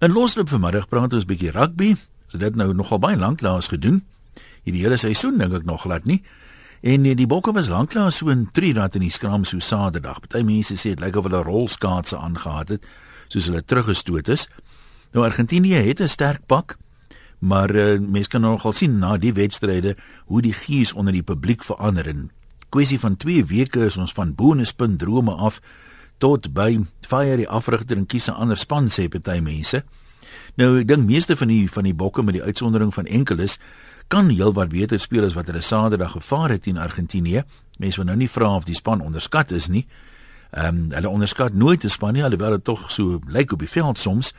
In losloop vanmiddag praat ons 'n bietjie rugby. Dit nou nogal baie lank laas gedoen. Hierdie hele seisoen dink ek nog glad nie. En die bokke was lanklaas so in Trinidad in die skram so Saterdag. Party mense sê dit lyk of hulle rolskaatse aangehad het soos hulle teruggestoot is. Nou Argentinië het 'n sterk pak, maar uh, mense kan nogal sien na die wedstryde hoe die gees onder die publiek verander en kwessie van 2 weke is ons van bonuspunt drome af tot by fire die afrigter en kies 'n ander span sê party mense. Nou ek dink meeste van die van die bokke met die uitsondering van enkeles kan heelwat beter speel as wat hulle Saterdag gevaar het teen Argentinië. Mense wil nou nie vra of die span onderskat is nie. Ehm um, hulle onderskat nooit 'n span nie, alhoewel dit tog so lyk op die veld soms.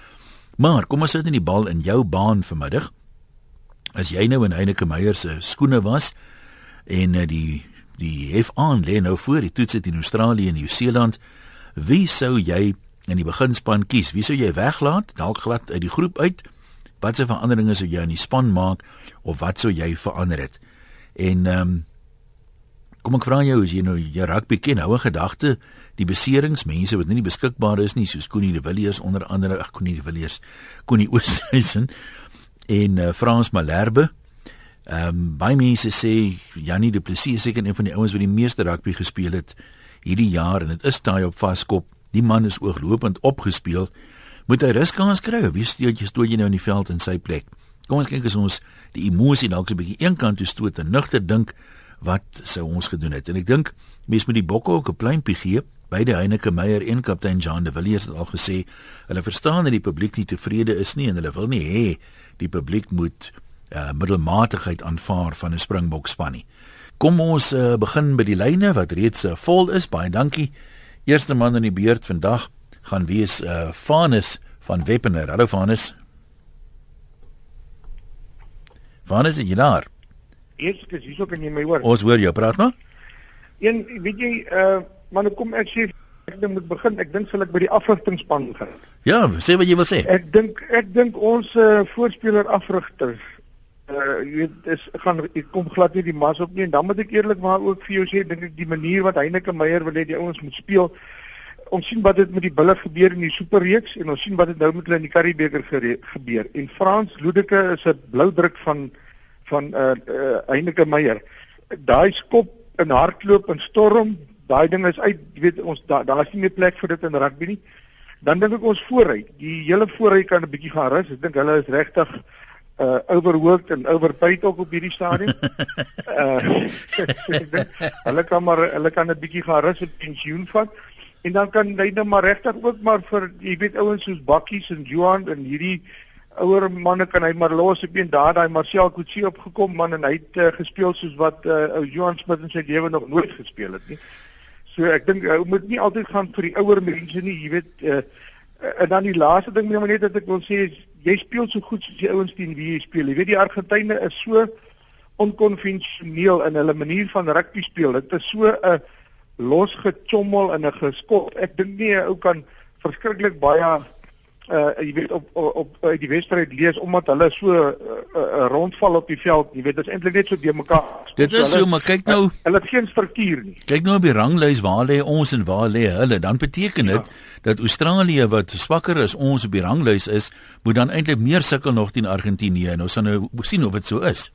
Maar kom ons sit in die bal in jou baan vanmiddag. As jy nou in Heineke Meyer se skoene was en uh, die die hef aan lê nou voor die toets in Australië en Nieu-Seeland Wie sou jy in die beginspan kies? Wie sou jy weglaat? Dalk glad uit die groep uit? Watse veranderinge sou jy in die span maak of wat sou jy verander het? En ehm um, kom ek vra jou as jy nou jy rugby ken, hou 'n gedagte die beserings mense wat nie beskikbaar is nie soos Connie de Villiers onder andere ag Connie de Villiers Connie Oosthuizen en uh, Frans Malherbe ehm um, baie mense sê Janie Du Plessis is seker een van die ouens wat die meeste rugby gespeel het hierdie jaar en dit is daai op vaskop. Die man is ooglopend opgespeel. Moet hy ruskans kry? Wie steek jy stoot jy nou in die veld in sy plek? Kom ons kyk as ons die emosie dalk so 'n bietjie eenkant toe stoot en nugter dink wat sou ons gedoen het. En ek dink mense met die bokke ook 'n pleintjie gee. Beide Heineke Meyer en kaptein Jean de Villiers het al gesê hulle verstaan dat die publiek nie tevrede is nie en hulle wil nie hê die publiek moet uh, middelmatigheid aanvaar van 'n Springbok span nie. Kom ons uh, begin by die lyne wat reeds uh, vol is. Baie dankie. Eerste man in die beurt vandag gaan wees uh Vanus van Weppener. Hallo Vanus. Vanus, jy daar? Eers ek is hier so kan jy my hoor. Ons hoor jou, praat maar. Een, weet jy, uh maar nou kom ek sê ek moet begin. Ek dink sal ek by die afrigtingspan begin. Ja, sê wat jy wil sê. Ek dink ek dink ons uh voorspeler afrigters uh jy weet is gaan ek kom glad nie die mas op nie. En dan moet ek eerlikwaar ook vir jou sê dink ek die manier wat Heineke Meyer wil hê die ouens moet speel ons sien wat dit met die bulle gebeur in die superreeks en ons sien wat dit nou met hulle in die Karibebeker gebeur. En Frans Ludeke is 'n blou druk van van uh, uh Heineke Meyer. Daai skop in hardloop en storm daai ding is uit jy weet ons daar daar is nie meer plek vir dit in rugby nie. Dan dink ek ons vooruit. Die hele vooruit kan 'n bietjie gaan rus. Ek dink hulle is regtig uh overworked en overpaid ook op hierdie stadium. uh hulle kan maar hulle kan 'n bietjie gaan rus op pensioen vat en dan kan hy nou maar regtig ook maar vir jy weet ouens soos Bakkies en Johan en hierdie ouer manne kan hy maar los op een daar daai Marcel Kutsie opgekom man en hy het uh, gespeel soos wat uh, ou Johan Smit in sy lewe nog nooit gespeel het nie. So ek dink hy moet nie altyd gaan vir die ouer mense nie, jy weet uh, en dan die laaste ding net wat ek wil sê is jy speel so goed soos die ouens teen wie jy speel. Jy weet die Argentynë is so onkonvensioneel in hulle manier van rugby speel. Dit is so 'n losgechommel en 'n geskop. Ek dink nie 'n ou kan verskriklik baie uh jy weet op op, uit die wedstryd lees omdat hulle so 'n uh, uh, rondval op die veld, jy weet dit is eintlik net so de mekaar. Dit is so, maar kyk nou, hulle het geen struktuur nie. Kyk nou op die ranglys waar lê ons en waar lê hulle, dan beteken dit ja. dat Australië wat swakker is ons op die ranglys is, moet dan eintlik meer sukkel nog teen Argentinië en ons gaan nou sien of dit so is.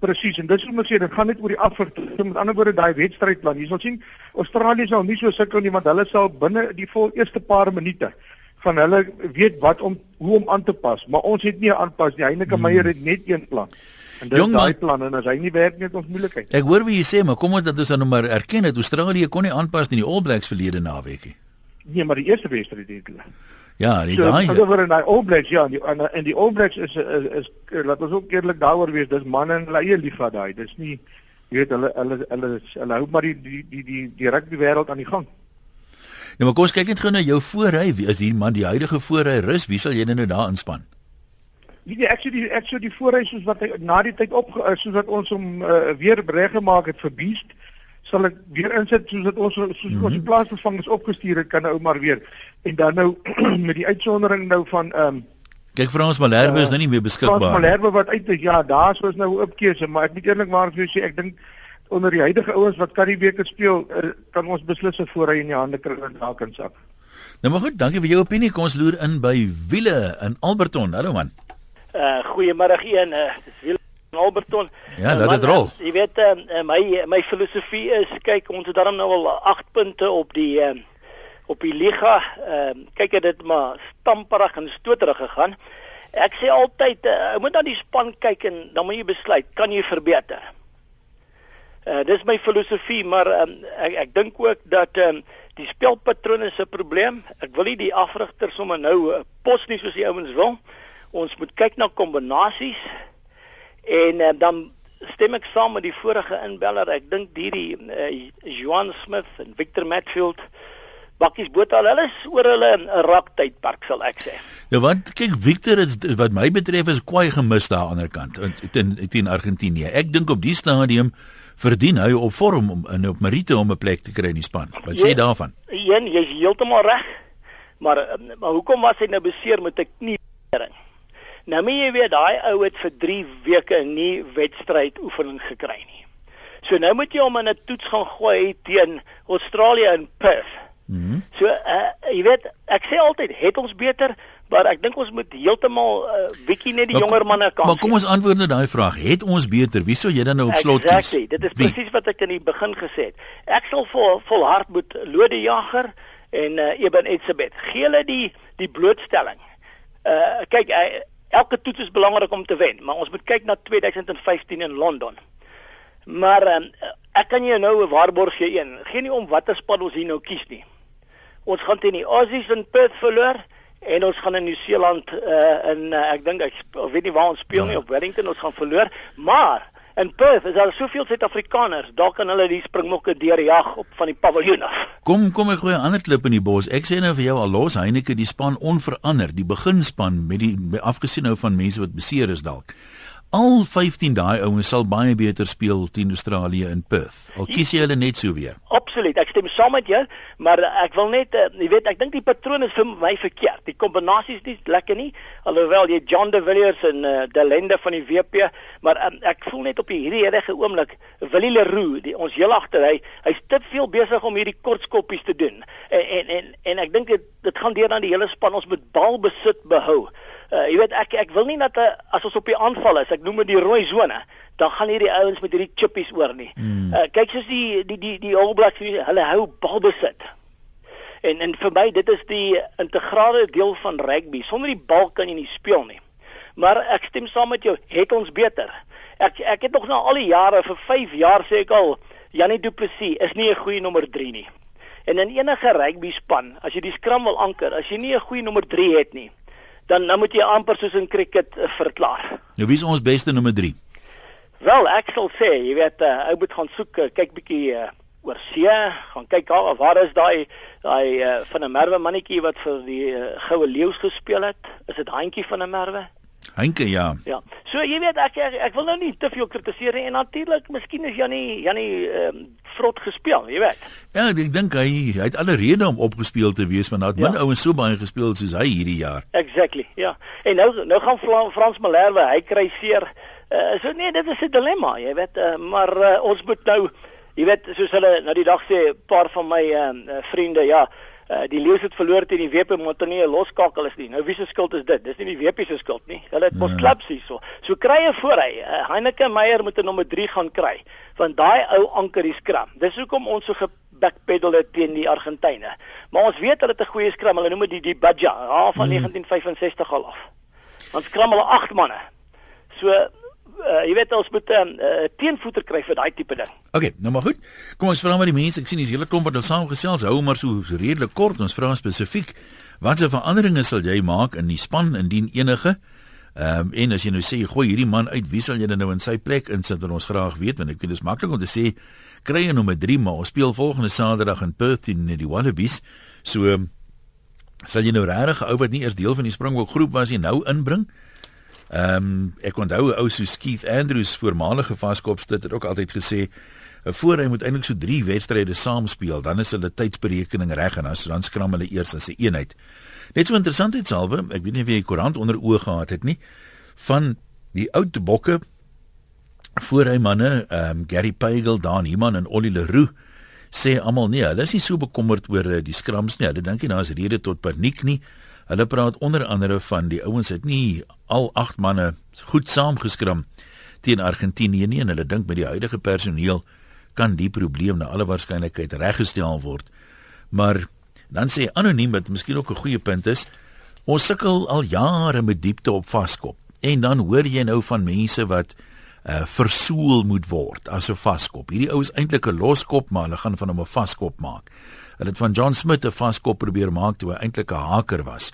Presies en dit sou moet sê dit gaan net oor die afwerking met ander woorde daai wedstrydplan. Jy sal sien Australië sal nie so sukkel nie want hulle sal binne die vol eerste paar minute van hulle weet wat om hoe om aan te pas, maar ons het nie aanpas nie. Heineke hmm. Meyer het net een plan. En dit is daai plan en as hy nie werk nie, het ons moeilikheid. Ek hoor wat jy sê, maar kom ons dat ons dan nou maar erken dat Australië kon nie aanpas nie in die All Blacks verlede naweek nie. Nee, maar die eerste wedstryd het hulle. Ja, die so, daai. So, oor in daai All Blacks ja, en die, en, en die All Blacks is is, is, is laat ons ook eerlik daaroor wees, dis manne en hulle eie vir daai. Dis nie jy weet hulle hulle hulle hulle hou maar die die die die, die rugby wêreld aan die gang. Nou maar kom ons kyk net gou na jou voorry. Wie is hier man die huidige voorry rus? Wie sal jy nou daar inspann? Nee, ek sê die ek sê die voorry soos wat hy na die tyd op eh, soos wat ons hom uh, weer reg gemaak het vir Beast sal ek weer insit soos dat ons soos mm -hmm. ons plaasvervangers opgestuur het kan nou maar weer en dan nou met die uitsondering nou van ehm um, Kyk Frans Malherbe uh, is nou nie meer beskikbaar. Frans Malherbe wat uit is ja, daar is nou 'n opkeuse, maar ek moet eerlikwaar vir jou sê ek dink onder die huidige ouens wat Karibeker speel, uh, kan ons beslis 'n voorry in die hande kry en dalk in sak. Nou maar goed, dankie vir jou opinie. Kom ons loer in by Wiele in Alberton. Hallo man. Uh goeiemôre een, uh, dis Wiele in Alberton. Ja, laat dit rol. Jy weet uh, my my filosofie is kyk, ons het daarom nou al 8 punte op die uh, op die liga. Ehm uh, kyk dit maar stamperig en stoterig gegaan. Ek sê altyd, uh, jy moet na die span kyk en dan moet jy besluit, kan jy verbeter? Uh dis my filosofie, maar um, ek ek dink ook dat um, die spelpatrone se probleem. Ek wil nie die afrigter sommer nou uh, pos nie soos die ouens wil. Ons moet kyk na kombinasies en uh, dan stem ek saam met die vorige inbeller. Ek dink hierdie uh, Joan Smith en Victor Matfield bakkies botaal hulle is oor hulle 'n raktydpark sal ek sê. Ja wat kyk Victor is wat my betref is kwai gemis daar aan die ander kant in teen Argentinië. Ek dink op die stadium verdien hy op vorm om in op Marite om 'n plek te kry in die span. Wat sê daarvan? Een, jy's heeltemal reg. Maar maar hoekom was hy nou beseer met 'n kniering? Nou moet jy weet daai ou het vir 3 weke nie wedstryd oefening gekry nie. So nou moet jy hom in 'n toets gaan gooi teen Australië in Perth. Mm -hmm. So uh, jy weet, ek sê altyd het ons beter, maar ek dink ons moet heeltemal 'n uh, eh, bietjie net die maar, jonger manne kan. Maar kom ons antwoord net daai vraag. Het ons beter? Wie sou jy dan nou op slot kies? Exactly. Dit is presies wat ek in die begin gesê het. Ek sal vol volhard moet Lode Jager en uh, Eben Etzebeth. Gee hulle die die blootstelling. Uh kyk, uh, elke toets is belangrik om te wen, maar ons moet kyk na 2015 in Londen. Maar uh, ek kan jou nou 'n waarborg gee een. Geen nie om watter span ons hier nou kies nie. Ons gaan teen die Aussies in Perth verloor en ons gaan in Nieu-Seeland uh, in uh, ek dink ek weet nie waar ons speel nie ja. op Wellington ons gaan verloor, maar in Perth is daar soveel Suid-Afrikaners, daar kan hulle die springbokke deurjag op van die paviljoen af. Kom kom ek gooi 'n ander klip in die bos. Ek sê nou vir jou al los Heineke die span onverander, die beginspan met die afgesien nou van mense wat beseer is dalk al 15 daai ouens sal baie beter speel teen Australië in Perth. Al kies jy hulle net so weer. Absoluut. Ek stem saam met jou, maar ek wil net uh, jy weet, ek dink die patroon is vir my verkeerd. Die kombinasies is nie lekker nie. Alhoewel jy John de Villiers en uh, De Lende van die WP, maar um, ek voel net op hierdie huidige oomblik Willie Leroux, die ons heel agter hy, hy's te veel besig om hierdie kortskoppies te doen. En en en, en ek dink dit dit gaan deur aan die hele span ons moet balbesit behou. Uh, jy weet ek ek wil nie dat uh, as ons op die aanval is, ek noem dit die rooi sone, dan gaan hierdie ouens met hierdie chippies oor nie. Hmm. Uh, kyk soos die die die die All Blacks, hulle hou balbesit. En en vir my dit is die integrale deel van rugby. Sonder die bal kan jy nie speel nie. Maar ek stem saam met jou, het ons beter. Ek ek het nog na al die jare vir 5 jaar sê ek al Janie Du Plessis is nie 'n goeie nommer 3 nie. En in enige rugby span, as jy die skram wil anker, as jy nie 'n goeie nommer 3 het nie, dan dan moet jy amper soos in cricket uh, verklaar. Nou wie is ons beste nommer 3? Wel, ek sal sê, jy weet, uh, ou moet gaan soek, uh, kyk bietjie uh, oor see, gaan kyk waar waar is daai daai uh, van 'n merwe mannetjie wat vir die uh, goue leeu's gespeel het? Is dit handjie van 'n merwe? Henke ja. Ja. So jy weet ek ek, ek wil nou nie te veel kritiseer nie en natuurlik miskien is Janie Janie ehm um, vrot gespeel, jy weet. Ja, ek dink hy hy het alle rede om opgespeel te wees want daar het ja. min ouens so baie gespeel soos hy hierdie jaar. Exactly. Ja. En nou nou gaan Frans Malherbe, hy kry seer. Uh, so nee, dit is 'n dilemma, jy weet, uh, maar uh, ons moet nou jy weet soos hulle nou die dag sê 'n paar van my uh, vriende, ja, Uh, die leeu het verloor teen die WP omdat hulle nie 'n loskakel is nie. Nou wie se skuld is dit? Dis nie die WP se skuld nie. Hulle het mos ja. klubs hierso. So krye voor hy. Uh, Heineke Meyer moet 'n nommer 3 gaan kry. Want daai ou anker is skram. Dis hoekom ons so gebackpedal het teen die Argentyne. Maar ons weet hulle het 'n goeie skram. Hulle noem dit die, die Badja, ha van hmm. 1965 al af. Ons skram hulle 8 manne. So uh, jy weet ons moet 'n um, uh, teenvoeter kry vir daai tipe ding. OK, nou maar goed. Kom ons vra maar die mense. Ek sien dis hele klomp wat ons saamgesels. Hou maar so redelik kort. Ons vra spesifiek watse veranderinge sal jy maak in die span indien enige? Ehm um, en as jy nou sê gooi hierdie man uit, wie sal jy dan nou in sy plek insit? Want ons graag weet want ek weet dit is maklik om te sê kry jy nommer 3 maar ons speel volgende Saterdag in Perth in die Wallabies. So sal jy nou regtig ou wat nie eers deel van die Springbok groep was jy nou inbring? Ehm um, ek onthou 'n ou so Keith Andrews voormalige vaskopstit het ook altyd gesê 'n voorry moet eintlik so 3 wedstryde saam speel, dan is hulle tydsberekening reg en dan skram hulle eers as 'n een eenheid. Net so interessant het salwe, ek weet nie of jy die koerant onder oë gehad het nie, van die ou bokke voorry manne, ehm um, Gary Pagel, Dan Iman en Ollie Leroux sê almal nee, hulle is nie so bekommerd oor eh, die skrams nie. Hulle dink nie daar's rede tot paniek nie. Hulle praat onder andere van die ouens het nie al 8 manne goed saamgeskram teen Argentinië nie en hulle dink met die huidige personeel kan die probleem na alle waarskynlikheid reggestel word. Maar dan sê anoniem wat miskien ook 'n goeie punt is, ons sukkel al jare met diepte op vaskop. En dan hoor jy nou van mense wat uh versoel moet word as 'n vaskop. Hierdie ou is eintlik 'n loskop, maar hulle gaan van hom 'n vaskop maak. Hulle het van John Smith 'n vaskop probeer maak toe hy eintlik 'n haker was.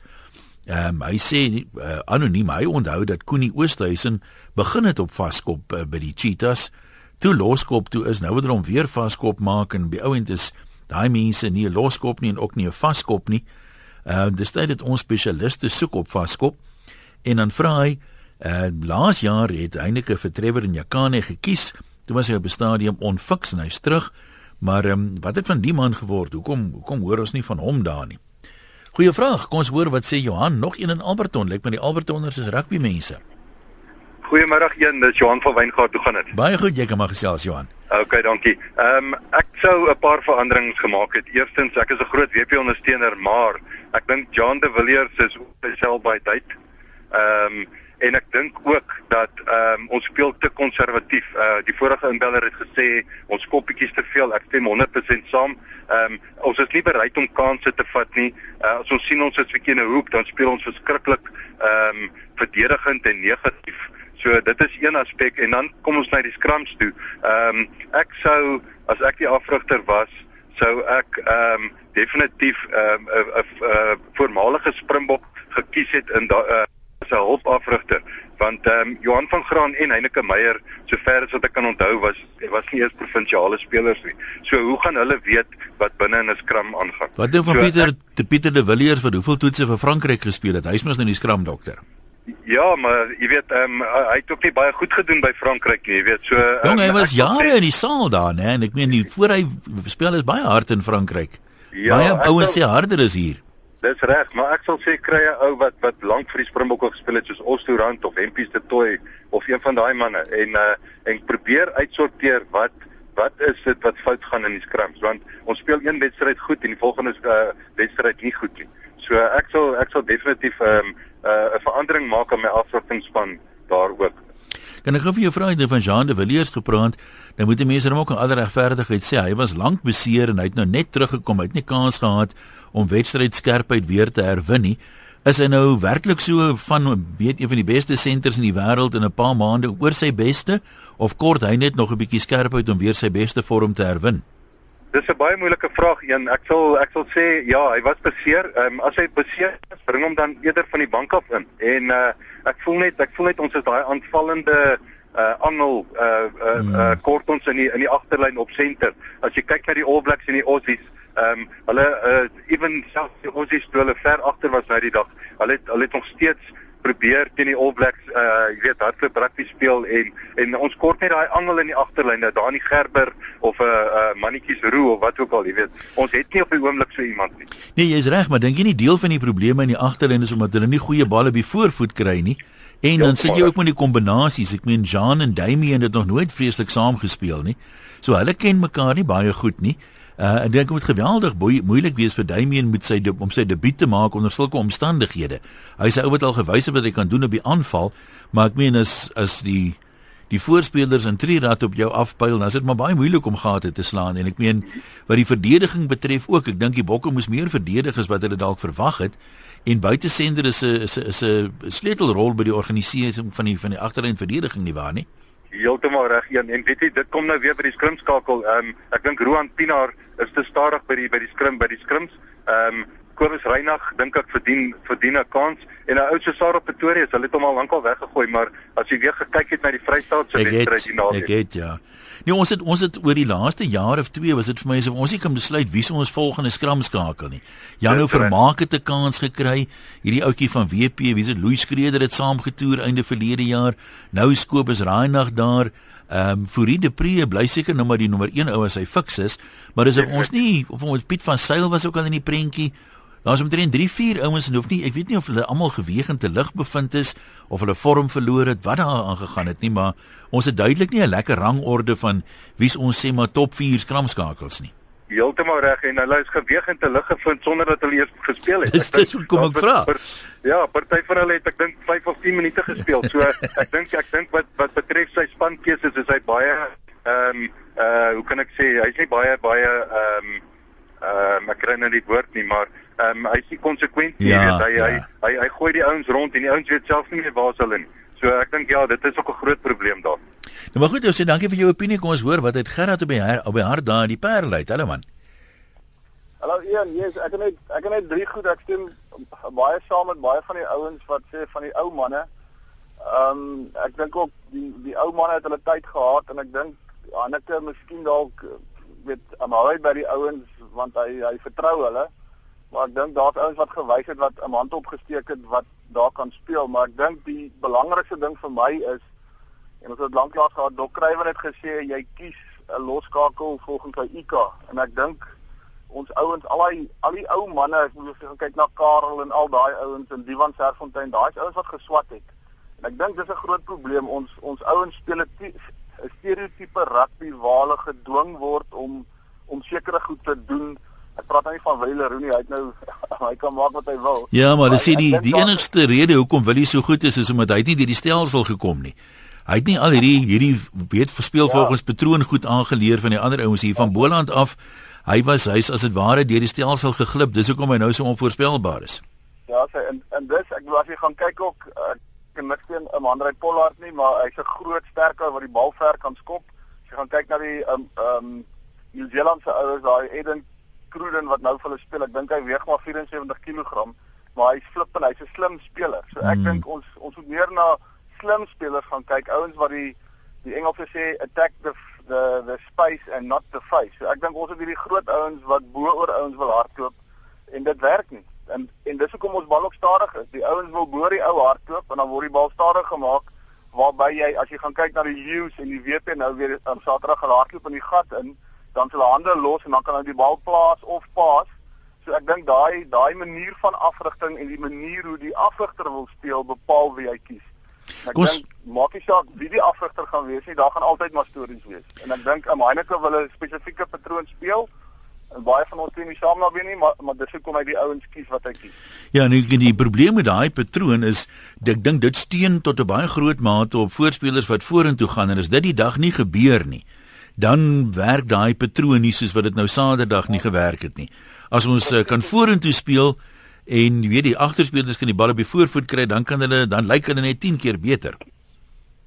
Ehm um, hy sê uh, anoniem hy onthou dat Koenie Oosthuizen begin het op vaskop uh, by die Cheetahs. Toe loskop toe is nou wonder hom weer vaskop maak en by ouend is daai mense nie 'n loskop nie en ook nie 'n vaskop nie. Ehm uh, dis tyd dat ons spesialiste soek op vaskop en dan vra hy Uh laas jaar het Heineke vir Trevor en Jakane gekies. Toe was hy op 'n stadium onfiks en hy's terug. Maar ehm um, wat het van die man geword? Hoekom hoekom hoor ons nie van hom daar nie? Goeie vraag. Kom ons hoor wat sê Johan nog een in Alberton. Lyk my die Albertonners is rugby mense. Goeiemôre een, dis Johan van Wyngaard. Hoe gaan dit? Baie goed, jy kan maar gesels Johan. OK, dankie. Ehm um, ek sou 'n paar veranderings gemaak het. Eerstens, ek is 'n groot WP ondersteuner, maar ek dink John de Villiers is self by tyd. Ehm um, en ek dink ook dat ehm um, ons speel te konservatief. Uh die vorige inbeller het gesê ons koppietjies te veel. Ek stem 100% saam. Ehm um, ons is nie bereid om kansse te vat nie. Uh as ons sien ons is verkeerde hoek, dan speel ons verskriklik ehm um, verdedigend en negatief. So dit is een aspek en dan kom ons na die skrams toe. Ehm um, ek sou as ek die afrigter was, sou ek ehm um, definitief ehm um, 'n voormalige Springbok gekies het in daai uh, se hulpafrigter want ehm um, Johan van Graan en Heinike Meyer sover as wat ek kan onthou was was nie eers provinsiale spelers nie. So hoe gaan hulle weet wat binne in 'n skram aangaan? Wat doen van so, Pieter de Pieter de Villiers wat hoeveel toetse vir Frankryk gespeel het? Hy's mos nou die skram dokter. Ja, maar jy weet ehm um, hy het ook nie baie goed gedoen by Frankryk nie, jy weet. So um, Jong, hy was jare in die saal daar, né? En ek meen nie voor hy speel is baie hard in Frankryk. Ja, baie ouens sê harder is hier. Dis reg, maar ek sal sê kry 'n ou wat wat lank vir die Springbokke gespeel het soos Ostorant of Hempies de Tooi of een van daai manne en uh en probeer uitsorteer wat wat is dit wat fout gaan in die skrams want ons speel een wedstryd goed en die volgende uh, wedstryd nie goed nie. So ek sal ek sal definitief 'n um, uh, 'n verandering maak aan my afsortingsspan daar ook. Kan ek gou vir jou vra jy van Jean de Villiers gepraat? Dan moet die mense hom ook in alle regverdigheid sê hy was lank beseer en hy het nou net teruggekom. Hy het nie kans gehad om wedstryd skerpheid weer te herwin nie. Is hy nou werklik so van weet een van die beste senters in die wêreld in 'n paar maande oor sy beste of kort hy net nog 'n bietjie skerpheid om weer sy beste vorm te herwin? Dis 'n baie moeilike vraag een. Ek sal ek sal sê ja, hy was beseer. Ehm um, as hy beseer is, bring hom dan eerder van die bank af in. En uh ek voel net ek voel net ons is daai aanvallende uh angel uh uh, uh kort ons in die in die agterlyn op senter. As jy kyk na die All Blacks en die Aussies, ehm um, hulle uh ewen selfs die Aussies toe hulle ver agter was nou die dag. Hulle het hulle het nog steeds probeer teen die All Blacks uh jy weet hardloop rugby speel en en ons kort net daai angel in die agterlyn dat daar nie Gerber of 'n uh, uh, mannetjies roe of wat ook al jy weet ons het nie op die oomblik so iemand nie. Nee jy's reg maar dink jy nie deel van die probleme in die agterlyn is omdat hulle nie goeie balle by voorvoet kry nie? En ja, dan sit jy ook met die kombinasies. Ek meen Jean en Damien het nog nooit vreeslik saam gespeel nie. So hulle ken mekaar nie baie goed nie Uh, ek dink dit moet geweldig moeilik wees vir Damien met sy om sy debuut te maak onder sulke omstandighede. Hy sê ou wat al gewys het wat hy kan doen op die aanval, maar ek meen as as die die voorspelers in Trinidad op jou afpyl, dan is dit maar baie moeilik om gate te slaan en ek meen wat die verdediging betref ook, ek dink die Bokke moes meer verdedig as wat hulle dalk verwag het en buitesender is 'n is 'n is 'n sleutelrol by die organisering van die van die agterlyn verdediging nie waar nie? Heeltemal reg, een en weet jy, dit kom nou weer by die skrimskakel. Ehm um, ek dink Roan Pinaar is te stadig by die by die skrim by die skrims. Ehm um, Kobus Reinagh dink ek verdien verdien 'n kans en 'n ou se Sarah Pretoria, hulle het hom al lankal weggegooi, maar as jy weer gekyk het na die Vrystaat se wedstryd die naweek. Ek het ja. Nee, ons het ons het oor die laaste jaar of 2 was dit vir my asof ons nie kan besluit wie se ons volgende skram skakel nie. Janou Vermaak het 'n kans gekry. Hierdie ouetjie van WP, wie se Louis Skreder het saamgetoer einde verlede jaar. Nou is Kobus Reinagh daar. Ehm um, Fourie de Pre bly seker nou maar die nommer 1 ou as hy fiks is, maar dis of ons nie of ons Piet van Sail was ook al in die prentjie. Daar's omtrent 3, 4 ouens en hoef nie ek weet nie of hulle almal gewegend te lig bevind is of hulle vorm verloor het wat daar aangegaan het nie, maar ons het duidelik nie 'n lekker rangorde van wie's ons sê maar top 4 skramskakels nie. Heeltemal reg en hulle is geweeg en te lig gevind sonder dat hulle eers gespeel het. Dis dis hoe kom ek vra. Ja, party van hulle het ek dink 5 of 10 minute gespeel. So ek dink ek dink wat wat betref sy spankeuses is hy baie ehm um, uh hoe kan ek sê hy's nie baie baie ehm um, ehm um, ek kry nou nie die woord nie, maar ehm um, hy's nie konsekwent nie. Ja, hy, ja. hy hy hy gooi die ouens rond en die ouens weet self nie meer waar hulle is. So ek dink ja, dit is ook 'n groot probleem daar. Nou maar goed, jy sê dankie vir jou opinie. Kom ons hoor wat het Gerard op die her, op die hart daar in die Parel uit. Hallo man. Hallo Ian, yes, ek het net ek het net drie goed ek stem baie saam met baie van die ouens wat sê van die ou manne. Ehm um, ek dink ook die die ou manne het hulle tyd gehad en ek dink Anneke miskien dalk weet amaai by die ouens want hy hy vertrou hulle. Maar ek dink daar's ouens wat gewys het wat 'n hand opgesteek het wat daar kan speel, maar ek dink die belangrikste ding vir my is en ons het lanklaas gehad Dok Kruiven het gesê jy kies 'n loskakel volgens sy IK en ek dink ons ouens al die al die ou manne as jy gaan kyk na Karel en al daai ouens in Divan Serfontein daai ouens wat geswat het. En ek dink dis 'n groot probleem ons ons ouens speel 'n stereotipe rugby waar hulle gedwing word om om sekere goed te doen ek praat nou nie van Willie Rooney, hy het nou hy kan maak wat hy wil. Ja, maar dis die die enigste rede hoekom Willie so goed is is omdat hy nie deur die stelsel gekom nie. Hy het nie al hierdie hierdie weet verspeel ja. volgens patroon goed aangeleer van die ander ouens hier van Boland af. Hy was hy's as dit ware deur die stelsel geglip. Dis hoekom hy nou so onvoorspelbaar is. Ja, sy en en dis ek wil as jy gaan kyk ook ek ken niks teen 'n Andrei Pollard nie, maar hy's 'n groot sterker wat die bal ver kan skop. As jy gaan kyk na die ehm um, ehm um, New Zealand se ouers daai Eden Cruden wat nou vir hulle speel. Ek dink hy weeg maar 74 kg, maar hy's flip en hy's 'n slim speler. So ek mm. dink ons ons moet meer na slim spelers gaan kyk. Ouens wat die die Engelse sê attack the the the space and not the face. So ek dink ons het hierdie groot ouens wat bo oor ouens wil hardloop en dit werk nie. En en dis hoekom ons bal ook stadig is. Die ouens wil bo die ou hardloop en dan word die bal stadig gemaak waarby jy as jy gaan kyk na die Lions en die WP nou weer op Saterdag hardloop in die gat in dan hulle hande los en dan kan hulle die bal plaas of pas. So ek dink daai daai manier van afrigting en die manier hoe die afrigter wil speel bepaal wie hy kies. Ek dink maak nie saak wie die afrigter gaan wees nie, daar gaan altyd maar stories wees. En ek dink am Heineke wil 'n spesifieke patroon speel en baie van ons teen nie saam daarmee nie, maar maar dis hoekom hy die ouens kies wat hy kies. Ja, nou die probleem met daai patroon is ek dink dit steun tot 'n baie groot mate op voorspelers wat vorentoe gaan en as dit die dag nie gebeur nie dan werk daai patroon nie soos wat dit nou Saterdag nie gewerk het nie. As ons uh, kan vorentoe speel en weet die agterspelers kan die bal op die voorvoet kry, dan kan hulle dan lyk hulle net 10 keer beter.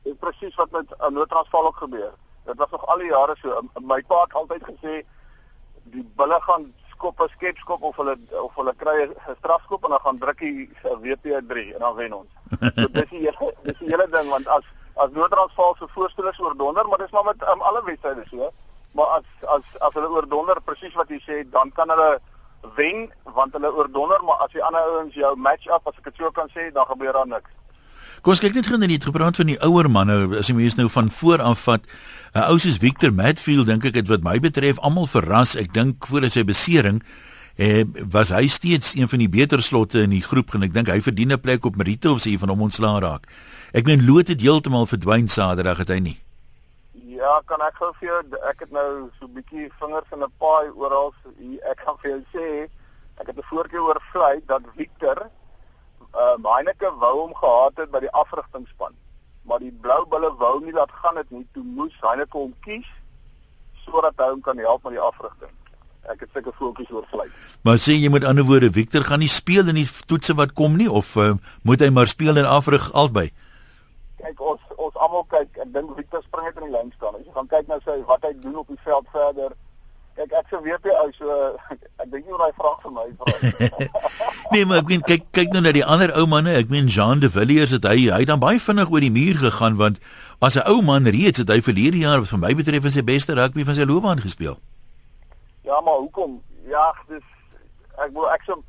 Dit presies wat met uh, noodtransval ook gebeur. Dit was nog al die jare so. My pa het altyd gesê die bulle gaan skop 'n skepskop of hulle of hulle kry 'n strafskop en dan gaan druk die WP3 en dan wen ons. So dis die hele dis die hele ding want as as noodtransval se voorstellings oor donder, maar dis maar met um, alle wedstryde so. Maar as as as hulle oor donder presies wat jy sê, dan kan hulle wen want hulle oor donder, maar as die ander ouens jou match up as ek dit so kan sê, dan gebeur daar niks. Kom ons kyk net gou net gepraat van die ouer manne, as jy mens nou van voor af vat. 'n Ou soos Victor Matfield dink ek het wat my betref almal verras. Ek dink voor sy besering eh was hy steeds een van die beter slotte in die groep en ek dink hy verdien 'n plek op Merite of sy van hom ontslaa raak. Ek meen Loot het heeltemal verdwyn Saterdag het hy nie. Ja, kan ek gou vir jou ek het nou so 'n bietjie vingers in 'n paai oral ek kan vir jou sê ek het 'n voorkeur oor vlei dat Victor uh Heineke wou hom gehad het by die afrigtingspan. Maar die blou bulle wou nie dat gaan dit nie. Toe moes Heineke hom kies sodat hy hom kan help met die afrigting. Ek het seker fokus oor vlei. Maar sê jy met ander woorde Victor gaan nie speel in die toetse wat kom nie of uh, moet hy maar speel en afrig albei? Kyk ons ons almal kyk ek dink Victor spring net in die lyn staan. As jy gaan kyk nou sy wat hy doen op die veld verder. Kyk ek sou weet jy ou so ek dink nie oor daai vraag vir my vra. Nee maar ek meen kyk kyk nou na die ander ou manne. Ek meen Jean de Villiers het hy hy dan baie vinnig oor die muur gegaan want as 'n ou man reeds het hy verlede jaar wat vir my betref is sy beste rugby van sy loopbaan gespeel. Ja maar hoekom? Ja dis ek wil ek sou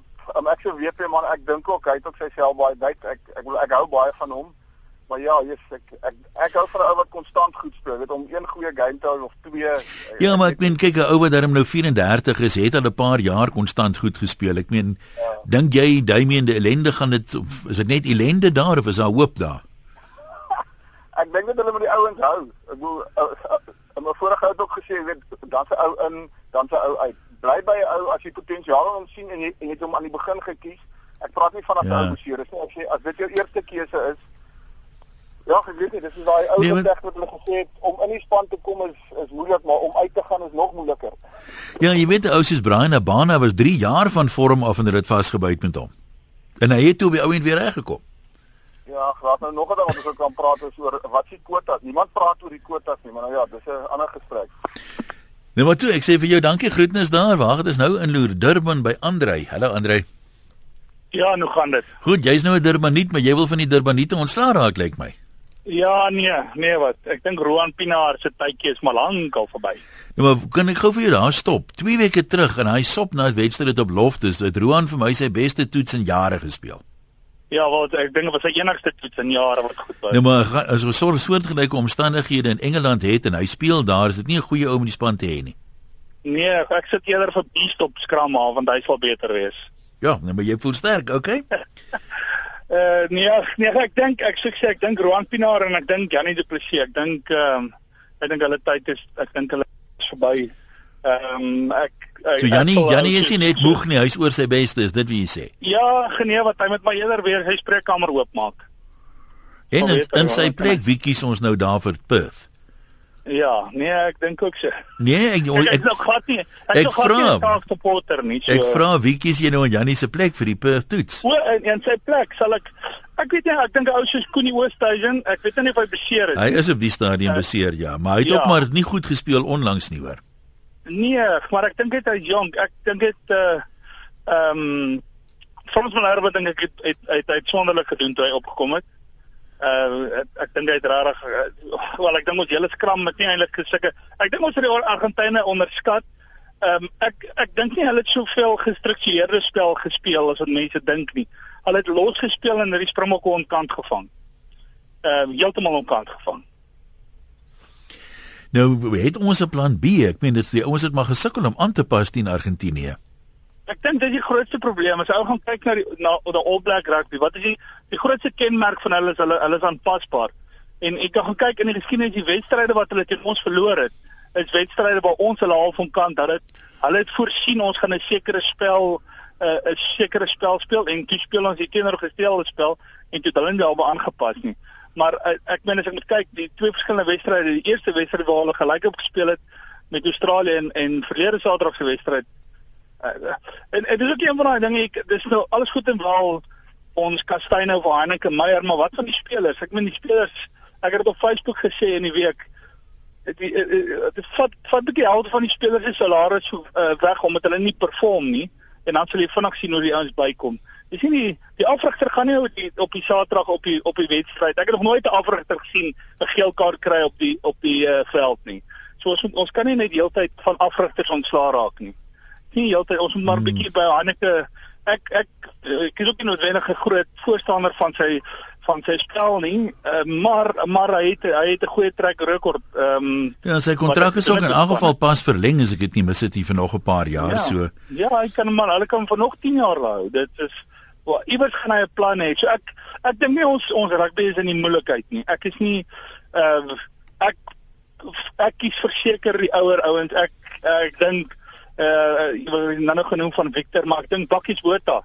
ek sou weet man ek dink ook hy het ook sy self baie byt ek ek wil ek hou baie van hom Maar ja, yes, ek ek ek hou van 'n ou wat konstant goed speel, weet om een goeie game te hou of twee. Ja, maar ek meen kyk 'n ou wat darm nou 34 is, het al 'n paar jaar konstant goed gespeel. Ek meen ja. dink jy Damien de ellende gaan dit is dit net ellende daar of is daar hoop daar? ek dink dat hulle met die ouens hou. Ek bedoel 'n uh, uh, uh, vorige ou het ook gesê, weet dan se ou in, dan se ou uit. bly by 'n ou as jy potensiaal in hom sien en jy en jy het hom aan die begin gekies. Ek praat nie van 'n Ja. ou beseer is nie. Ek sê as dit jou eerste keuse is. Ja, ek weet nie, dis is daai ou Nee, nee, wat hulle gesê het om in die span te kom is is moeilik, maar om uit te gaan is nog moeiliker. Ja, jy weet ou soos Brian Abana was 3 jaar van vorm af en hulle het vasgebyt met hom. En hy het toe by ouend weer reggekom. Ja, graag nou nog 'n ding wat ons kan praat is oor wat se kwotas. Niemand praat oor die kwotas nie, maar nou ja, dis 'n ander gesprek. Nou maar toe, ek sê vir jou dankie groetnis daar. Waar het ons nou in Loer Durban by Andrei. Hallo Andrei. Ja, nou gaan dit. Goed, jy's nou 'n Durbaniet, maar jy wil van die Durbaniete ontslaa raak lyk my. Ja, nee, nee wat. Ek dink Roan Pinaar se tydjie is maar lank al verby. Nou maar kan ek gou vir jou daar stop? 2 weke terug en hy sop na 'n wedstryd op Loftus. Het Roan vir my sy beste toets in jare gespeel. Ja, wel ek dink was sy enigste toets in jare wat goed was. Nou maar as ons so 'n soortgelyke omstandighede in Engeland het en hy speel daar, is dit nie 'n goeie ou om in die span te hê nie. Nee, ek sit eerder vir Beast op skram af want hy sal beter wees. Ja, nou maar jy voel sterk, okay? Uh nee, ag, nee, ek dink ek sê ek dink Roan Pinaar en ek dink Janie Du Plessis. Ek dink ehm ek dink hulle tyd is ek dink hulle is verby. Ehm ek, ek So ek sal Jannie ou is nie net moeg nie, hy's oor sy beste, is dit wie jy sê. Ja, genee wat hy met my eerder weer sy spreekkamer oopmaak. En in, hy in sy wat plek wie kies ons nou daar vir Perth? Ja, nee, ek dink ook so. Nee, ek Ek, ek, ek glad nie. Ek, ek vra. Kaap supporter nie. So. ek vra wie kies jy nou in Jannie se plek vir die Perth toets? O, in, in sy plek sal ek ek weet nie, ek dink ou soos Koenie Oosthuizen, ek weet nie of hy beseer is Hy is op die stadium beseer ja, maar hy het Ja. ook maar nie goed gespeel onlangs nie hoor. Nee, maar ek dink dit hy's jonk. Ek dink dit uh ehm um, Frans van Herwe dink ek het het het uitsonderlik gedoen toe hy opgekom het. Uh ek, ek dink het regtig uh, wel ek dink ons hele skram met nie eintlik gesulke ek dink ons het die Argentyne onderskat. Ehm um, ek ek dink nie hulle het soveel gestruktureerde spel gespeel as wat mense dink nie. Hulle het los gespeel en hulle Springbokke onkant gevang. Ehm uh, heeltemal onkant gevang. Nou het ons 'n plan B. Ek meen dit is die ouens het maar gesukkel om aan te pas teen Argentinië. Ek dink dit is die grootste probleem. As ou gaan kyk na die na die All Black rugby, wat is die die grootste kenmerk van hulle is hulle hulle is aanpasbaar. En ek kan gaan kyk in die geskiedenis die wedstryde wat hulle teen ons verloor het, is wedstryde waar ons hulle half omkant dat dit hulle het voorsien ons gaan 'n sekere spel 'n uh, sekere spel speel en toe speel ons die teenoorgestelde spel en toe het hulle nie daarop aangepas nie. Maar uh, ek meen as ek moet kyk, die twee verskillende wedstryde, die eerste wedstryd waar hulle gelyk op gespeel het met Australië en en verlede Saterdag se wedstryd Uh, en en dis ook een van daai dinge ek dis nou alles goed en wel ons Kastyne of Heineke Meyer maar wat van die spelers? Ek meen die spelers ek het dit op Facebook gesê in die week. Dit dit vat vat bietjie helfte van die spelers se salaris uh, weg omdat hulle nie perform nie. En dan sal jy vinnig sien hoe die ouens bykom. Jy sien die die afrigter gaan nie op die op die Saterdag op die op die wedstryd. Ek het nog nooit 'n afrigter gesien 'n geel kaart kry op die op die uh, veld nie. So ons ons kan nie net die hele tyd van afrigters ontslaa raak nie. Nie heeltyd ons moet maar 'n Hmm. bietjie by Hanneke ek ek ek is ook nie noodwendig 'n groot voorstander van sy van sy spel nie uh, maar maar hy het hy het 'n goeie trek rekord ehm um, Ja, sy kontrak is ook in elk geval pas verleng as ek dit nie mis het hier vir nog 'n paar jaar ja, so. ja hy kan maar hulle kan vir nog 10 jaar hou. Dit is wel iewers gaan hy 'n plan hê. So ek ek dink nie ons ons rugby is in die moeilikheid nie. Ek is nie uh, ek ek kies verseker die ouer ouens. Ek ek dink uh jy wil nou nog genoem van Victor maar ek dink Bakkies Botha.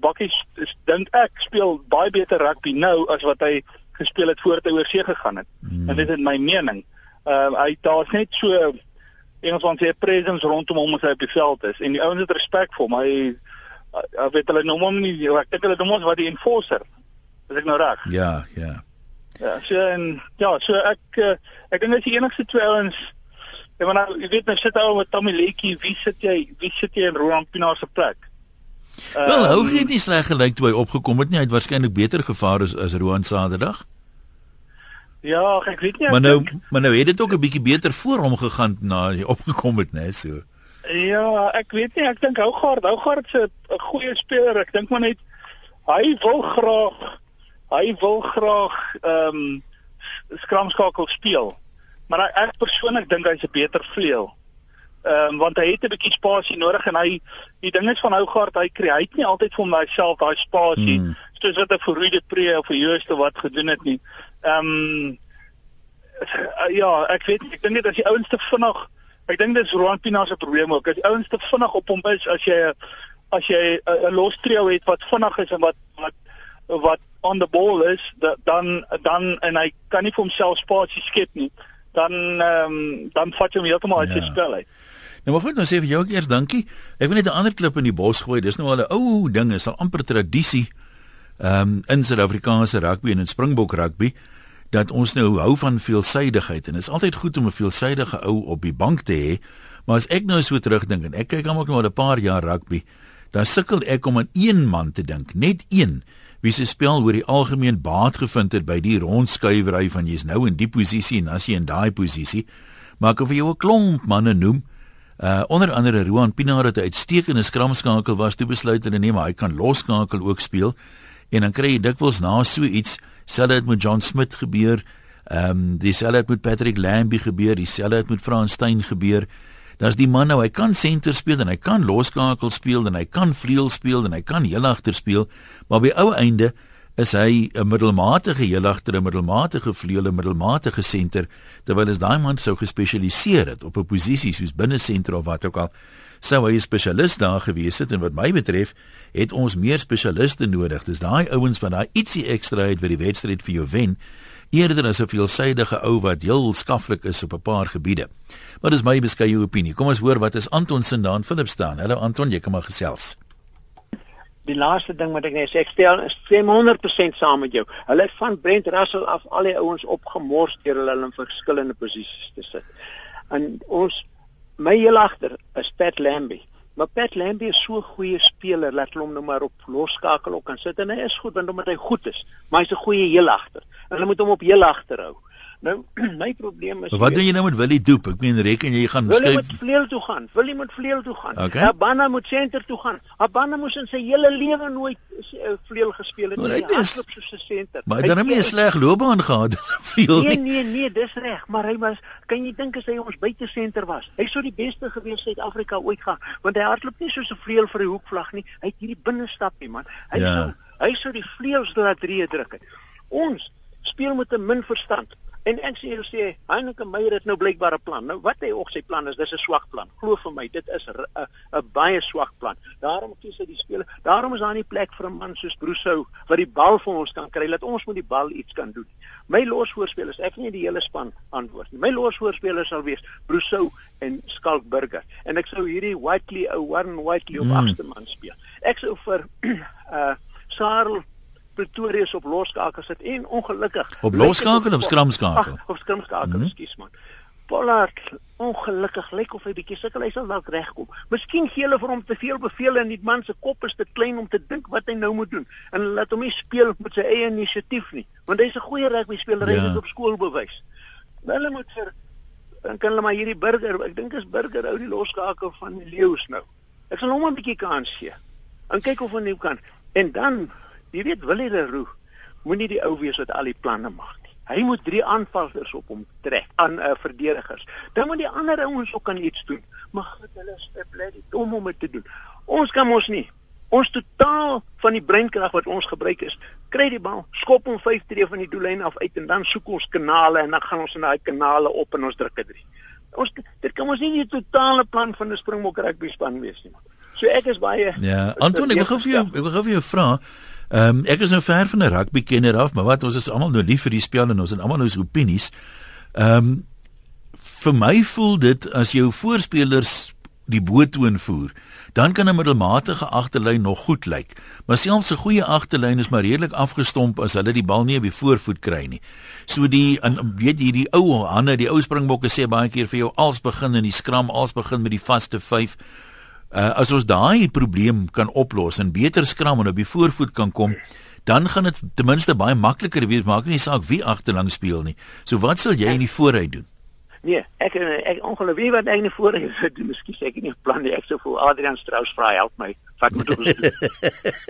Bakkies is dink ek speel baie beter rugby nou as wat hy gespeel het voor hy oor see gegaan het. Hmm. en dit is my mening. Uh hy daar's net so Engelsman sê 'n presence rondom hom as hy op die veld is. En die ouens het respek vir hom. Hy uh, weet hulle noem hom nie ek dink hulle noem hom wat die enforcer. Is ek nou reg? Ja, ja. Ja, so en ja, so ek uh, ek dink as die enigste twee ouens en maar nou jy weet nou sit ou met Tommy Letjie, wie sit jy wie sit jy in Roland Pinaar se plek? Wel, Ehm, hou gee nie sleg gelyk toe hy opgekom het nie. Hy het waarskynlik beter gevaar as as Roan Saterdag. Ja, ek weet nie. Maar nou dink- maar nou het dit ook 'n bietjie beter voor hom gegaan na hy opgekom het, né, so. Ja, ek weet nie, ek dink Hougaard, Hougaard se 'n goeie speler. Ek dink maar net hy wil graag hy wil graag ehm um, skramskakel speel. Maar hy, ek persoonlik dink hy's 'n beter vleuel. Ehm um, want hy het 'n bietjie spasie nodig en hy die ding is van Hougaard, hy kry hy het nie altyd vir homself daai spasie Hmm. soos wat 'n Verruide Pre of 'n Jooste wat gedoen het nie. Ehm um, ja, ek weet nie, ek dink net as die ouens te vinnig Ek dink dit is Roan Pina se probleem ook. As ouens te vinnig op hom is as jy as jy 'n los trio het wat vinnig is en wat wat wat on the ball is, da, dan dan en hy kan nie vir homself spasie skep nie. Dan ehm um, dan vat jy hom heeltemal uit ja. sy spel uit. Nou maar goed, nou sê vir jou ook eers dankie. Ek wil net 'n ander klip in die bos gooi. Dis nou al 'n ou ding, is al amper tradisie ehm um, in Suid-Afrikaanse rugby en in Springbok rugby dat ons nou hou van veelsidigheid en dit is altyd goed om 'n veelsidige ou op die bank te hê. Maar as ek nou so terugdink en ek kyk hom ook nou al 'n paar jaar rugby, dan sukkel ek om aan een man te dink, net een wie se spel oor die algemeen baat gevind het by die rondskuiwery van jy's nou in die posisie en as jy in daai posisie, maar ek wil jou 'n klomp manne noem. Uh onder andere Roan Pinaar het 'n uitstekende skramskakel was toe besluit hulle nee maar hy kan losskakel ook speel en dan kry jy dikwels na so iets Selfs het met John Smith gebeur. Ehm um, dieselfde het met Patrick Lambie gebeur, dieselfde het met Frans Steyn gebeur. Daar's die man nou, hy kan senter speel en hy kan loskakel speel en hy kan vleuel speel en hy kan heel agter speel, maar by ou einde is hy 'n middelmatige heel agter, 'n middelmatige vleuel, 'n middelmatige senter, terwyl as daai man sou gespesialiseer het op 'n posisie soos binne senter of wat ook al, sou hy 'n spesialis daar gewees het en wat my betref, het ons meer spesialiste nodig. Dis daai ouens wat daai ietsie ekstra het vir die wedstryd vir jou wen, eerder as 'n veelsidige ou wat heel skaflik is op 'n paar gebiede. Maar dis my beskeie opinie. Kom ons hoor wat is Anton se daan Philip staan. Hallo Anton, jy kan maar gesels. Die laaste ding wat ek net sê, ek stel is 100% saam met jou. Hulle het van Brent Russell af al die ouens opgemors deur hulle in verskillende posisies te sit. En ons my heel agter is Pat Lambie. Maar Pat Lambie is so 'n goeie speler, laat hom nou maar op losskakel ook kan sit en hy is goed want omdat hy goed is, maar hy's 'n goeie heel agter. Hulle moet hom op heel agter hou. Nou my probleem is Wat doen jy nou met Willie Doep? Ek meen reken jy gaan skuif. Willie moet vleuel toe gaan. Willie moet vleuel toe gaan. Okay. Habana moet senter toe gaan. Habana moes in sy hele lewe nooit uh, vleuel gespeel het nie. Hy is op so 'n senter. Maar hy het dan nie 'n sleg loopbaan gehad as 'n vleuel nie. Nee nee nee, dis reg, maar hy was kan jy dink as hy ons buite senter was? Hy sou die beste gewees het Suid-Afrika ooit gaan, want hy hardloop nie soos 'n vleuel vir die hoekvlag nie. Hy het hierdie binnestapie man. Hy ja. sou hy sou die vleuels laat drie druk. Ons speel met 'n min verstand. En ek sê hulle sê Heineke Meyer het nou blykbaar 'n plan. Nou wat hy ook sy plan is, dis 'n swak plan. Glo vir my, dit is 'n baie swak plan. Daarom kies hy die speler. Daarom is daar nie plek vir 'n man soos Brousseau wat die bal vir ons kan kry. Laat ons met die bal iets kan doen. My losvoorspelers, ek nie die hele span antwoord nie. My losvoorspelers sal wees Brousseau en Skalk Burger. En ek sou hierdie Whiteley ou Warren Whiteley op mm. agste man speel. Ek sou vir uh Sarel Pretoria se op loskakel sit en ongelukkig op loskakel of skramskakel? Of skramskakel mm -hmm. ekskuus man. Pollard ongelukkig lyk of hy bietjie sukkel hy sal dalk regkom. Miskien gee hulle vir hom te veel beveel en die man se kop is te klein om te dink wat hy nou moet doen. En laat hom nie speel met sy eie inisiatief nie want hy's 'n goeie rugby speler hy ja. het op skool bewys. Hulle moet vir dan kan hulle maar hierdie burger ek dink is burger ou die loskakel van die leeu's nou. Ek sal hom 'n bietjie kans gee. En kyk of hy nou kan. En dan Jy weet Willie Leroux moenie die ou wees wat al die planne maak nie. Hy moet drie aanvallers op hom trek aan uh, verdedigers. Dan moet die ander ouens ook kan iets doen. Maar goed, hulle is bly die dom om dit te doen. Ons kan mos nie. Ons totaal van die breinkrag wat ons gebruik is, kry die bal, skop hom 5 tree van die doellyn af uit en dan soek ons kanale en dan gaan ons in daai kanale op en ons druk dit. Ons dit kan ons nie die totale plan van 'n Springbok rugby span wees nie. So ek is baie Ja, Anton, ek wil gou vir jou, ek wil gou vir jou vra. Ehm um, ek is nou ver van 'n rugby kenner af, maar wat ons is almal nou lief vir die spel en ons het almal nou so opinies. Ehm um, vir my voel dit as jou voorspelers die boottoon voer, dan kan 'n middelmatige agterlyn nog goed lyk. Maar selfs 'n goeie agterlyn is maar redelik afgestomp as hulle die bal nie op die voorvoet kry nie. So die en weet jy die ou Hanne, die ou springbokke sê baie keer vir jou als begin in die skram, als begin met die vaste 5 uh, as ons daai probleem kan oplos en beter skram en op die voorvoet kan kom, dan gaan dit ten minste baie makliker wees, maak nie saak wie agterlang speel nie. So wat sal jy in die vooruit doen? Nee, ek ek ongelukkig weet wat ek in die vooruit doen. Miskien sê ek nie plan nie. Ek sou vir Adrian Strauss vra help my wat moet ons doen?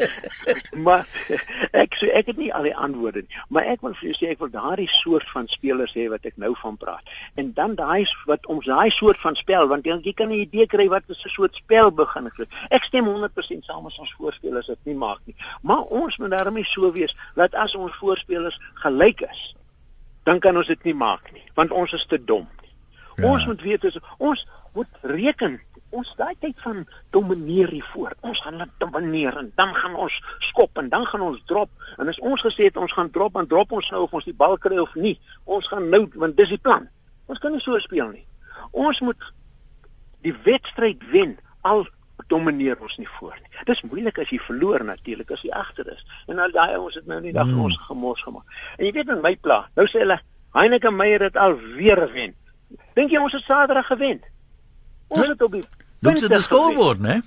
maar ek sê ek het nie al die antwoorde nie, maar ek wil vir jou sê ek wil daardie soort van spelers hê wat ek nou van praat. En dan daai wat ons daai soort van spel want jy, jy kan 'n idee kry wat 'n soort spel begin het. Ek stem 100% saam met ons voorspelers dit nie maak nie. Maar ons moet daarmee so wees dat as ons voorspelers gelyk is, dan kan ons dit nie maak nie, want ons is te dom. Ja. Ons moet weet is ons moet reken ons daai tyd van domineer hier voor. Ons gaan net domineer en dan gaan ons skop en dan gaan ons drop. En as ons gesê het ons gaan drop en drop ons nou of ons die bal kry of nie. Ons gaan nou want dis die plan. Ons kan nie so speel nie. Ons moet die wedstryd wen al domineer ons nie voor nie. Dis moeilik as jy verloor natuurlik as jy agter is. En al daai ons het nou nie dag hmm. ons gemors gemaak. En jy weet in my pla, nou sê hulle Heineken Meyer het al weer gewen. Dink jy ons het Saterdag gewen? Ons het op die Looks at the scoreboard, né?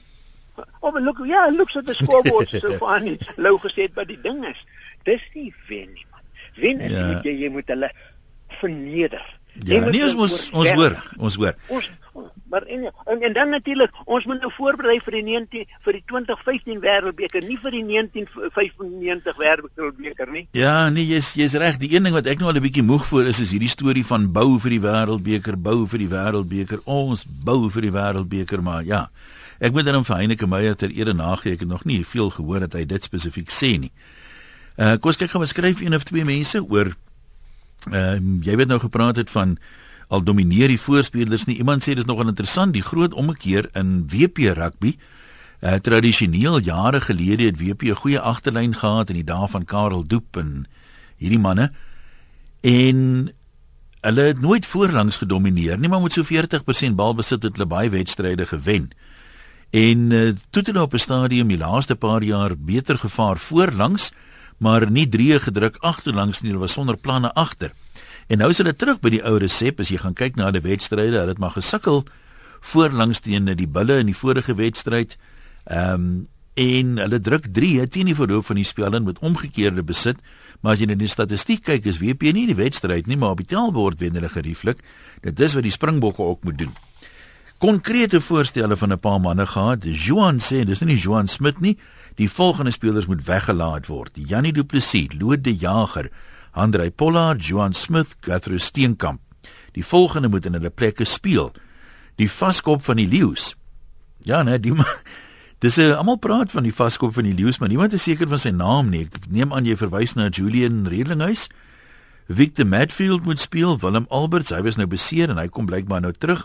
Oh, maar look, ja, looks at the scoreboard so funny. Lou gesê wat die ding is. Dis nie wen nie, man. Wen is ja. jy jy moet hulle verneder. Ja, nee, ons ons ons hoor, ons hoor. Ons maar en, en en dan natuurlik, ons moet nou voorberei vir die 19 vir die 2015 Wêreldbeker, nie vir die 1995 Wêreldbeker nie. Ja, nee, jy's jy's reg. Die een ding wat ek nou al 'n bietjie moeg voor is is hierdie storie van bou vir die Wêreldbeker, bou vir die Wêreldbeker. Ons bou vir die Wêreldbeker, maar ja. Ek moet dan vir Heineke Meyer ter ere nagee, ek het nog nie veel gehoor dat hy dit spesifiek sê nie. Uh kom ons kyk gou wat skryf een of twee mense oor Ehm uh, jy weet nou gepraat het van al domineer die voorspelers nie. Iemand sê dis nogal interessant die groot ommekeer in WP rugby. Uh, tradisioneel jare gelede het WP 'n goeie agterlyn gehad in die dae van Karel Doep en hierdie manne. En hulle het nooit voorlangs gedomeineer nie, maar met so 40% balbesit het hulle baie wedstryde gewen. En uh, toe het hulle op 'n stadium die laaste paar jaar beter gevaar voorlangs maar nie drie gedruk agterlangs nie, hulle was sonder planne agter. En nou is hulle terug by die ou resep as jy gaan kyk na die wedstryde, hulle het maar gesukkel voorlangs teen die bulle in die vorige wedstryd. Ehm um, en hulle druk 3 teen die verloop van die spel in met omgekeerde besit. Maar as jy net die statistiek kyk, is WP nie die wedstryd nie, maar op die tellbord wen hulle gerieflik. Dit is wat die Springbokke ook moet doen. Konkrete voorstelle van 'n paar manne gehad. Johan sê, dis nie Johan Smit nie, Die volgende spelers moet weggelaat word: Janie Du Plessis, Lode De Jager, Andrei Pollard, Johan Smith, Guthrie Steenkamp. Die volgende moet in hulle plekke speel. Die vaskop van die leeu's. Ja, nee, die Dis uh, almal praat van die vaskop van die leeu's, maar niemand is seker van sy naam nie. Ek neem aan jy verwys na Julian Redlinghuis. Victor Matfield moet speel, Willem Alberts, hy was nou beseer en hy kom blykbaar nou terug.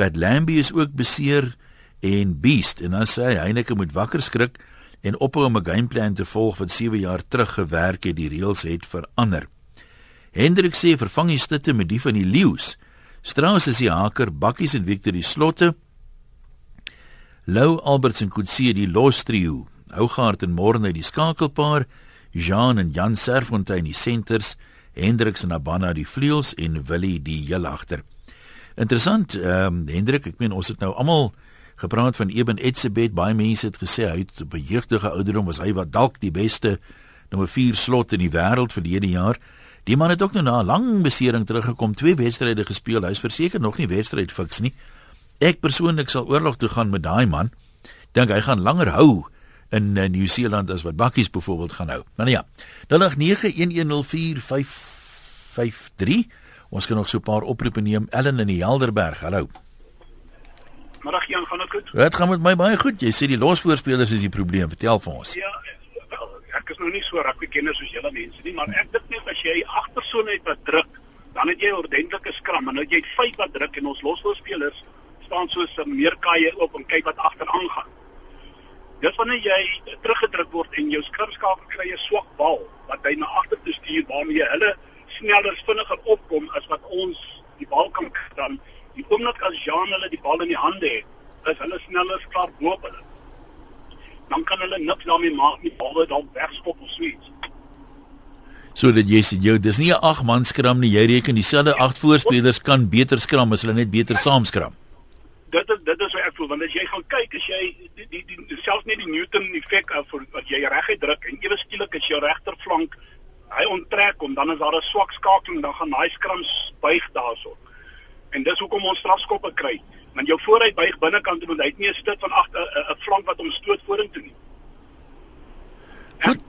Pat Lambie is ook beseer en Beast en dan sê hy Heineke moet wakker skrik en ophou om 'n gameplan te volg wat 7 jaar terug gewerk het, die reëls het verander. Hendrik sê vervang die stitte met die van die leeu's. Strauss is die haker, Bakkies en Victor die slotte. Lou Alberts en Kutsie die los trio. Hougaard en Morne die skakelpaar, Jean en Jan Serfontein die senters, Hendriks en Abana die vleuels en Willie die heel agter. Interessant, ehm um, Hendrik, ek meen ons het nou almal gepraat van Eben Etzebeth. Baie mense het gesê hy het op 'n jeugdige ouderdom was hy wat dalk die beste nommer 4 slot in die wêreld verlede jaar. Die man het ook nou na 'n lang besering teruggekom, twee wedstryde gespeel. Hy's verseker nog nie wedstryd fiks nie. Ek persoonlik sal oorlog toe gaan met daai man. Dink hy gaan langer hou in uh, Nieu-Seeland as wat Bakkies byvoorbeeld gaan hou. Maar nou ja. 0891104553. Ons kan nog so 'n paar oproepe neem. Ellen in die Helderberg. Hallo. Middag Jan, gaan dit goed? Dit gaan met my baie goed. Jy sê die losvoorspelers is die probleem. Vertel vir ons. Ja, wel, ek is nou nie so rugby kenner soos julle mense nie, maar ek dink net as jy agtersoon het wat druk, dan het jy 'n ordentlike skram en nou jy het vyf wat druk en ons losvoorspelers staan soos 'n meerkaie oop en kyk wat agter aangaan. Dis wanneer jy teruggedruk word en jou skrimskaap kry 'n swak bal wat hy na agter toe stuur waarmee hulle sneller vinniger opkom as wat ons die bal kan dan Die oomblik as Jean hulle die bal in die hande het, is hulle sneller klaar bo op hulle. Dan kan hulle niks daarmee maak nie, bal dan wegskop of sweet. So dat jy sê jy dis nie 'n 8 man skram nie, jy reken dieselfde 8 voorspelers kan beter skram as hulle net beter saam skram. Dit is dit is wat ek voel want as jy gaan kyk as jy die die, die selfs net die Newton effek af vir wat jy reguit druk en ewe skielik as jou regterflank hy onttrek hom dan is daar 'n swak skakeling dan gaan daai skrams buig daarso. En dis hoekom ons strafskoppe kry. Want jou vooruit buig binnekant moet hy nie 'n stit van agter 'n flank wat hom stoot vorentoe nie. Goed.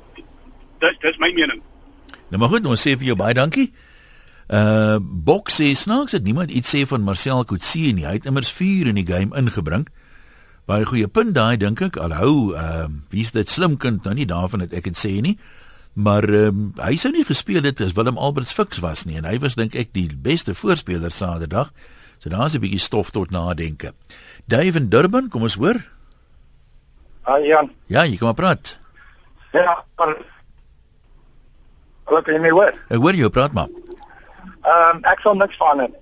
Dis dis my mening. Nou maar goed, ons sê vir jou baie dankie. Uh Boks sê snaaks dat niemand iets sê van Marcel Kutsie nie. Hy het immers vuur in die game ingebring. Baie goeie punt daai dink ek. Alhou, uh wie's dit slim kind nou nie daarvan dat ek dit sê nie. Maar um, hy sou nie gespeel het as Willem Alberts fiks was nie en hy was dink ek die beste voorspeler Saterdag. So daar's 'n bietjie stof tot nadenke. Dave in Durban, kom ons hoor. Ah Jan. Ja, jy kom maar praat. Ja, maar Hallo, kan jy my hoor? Ek hoor jou praat maar. Ehm um, ek sal niks van het.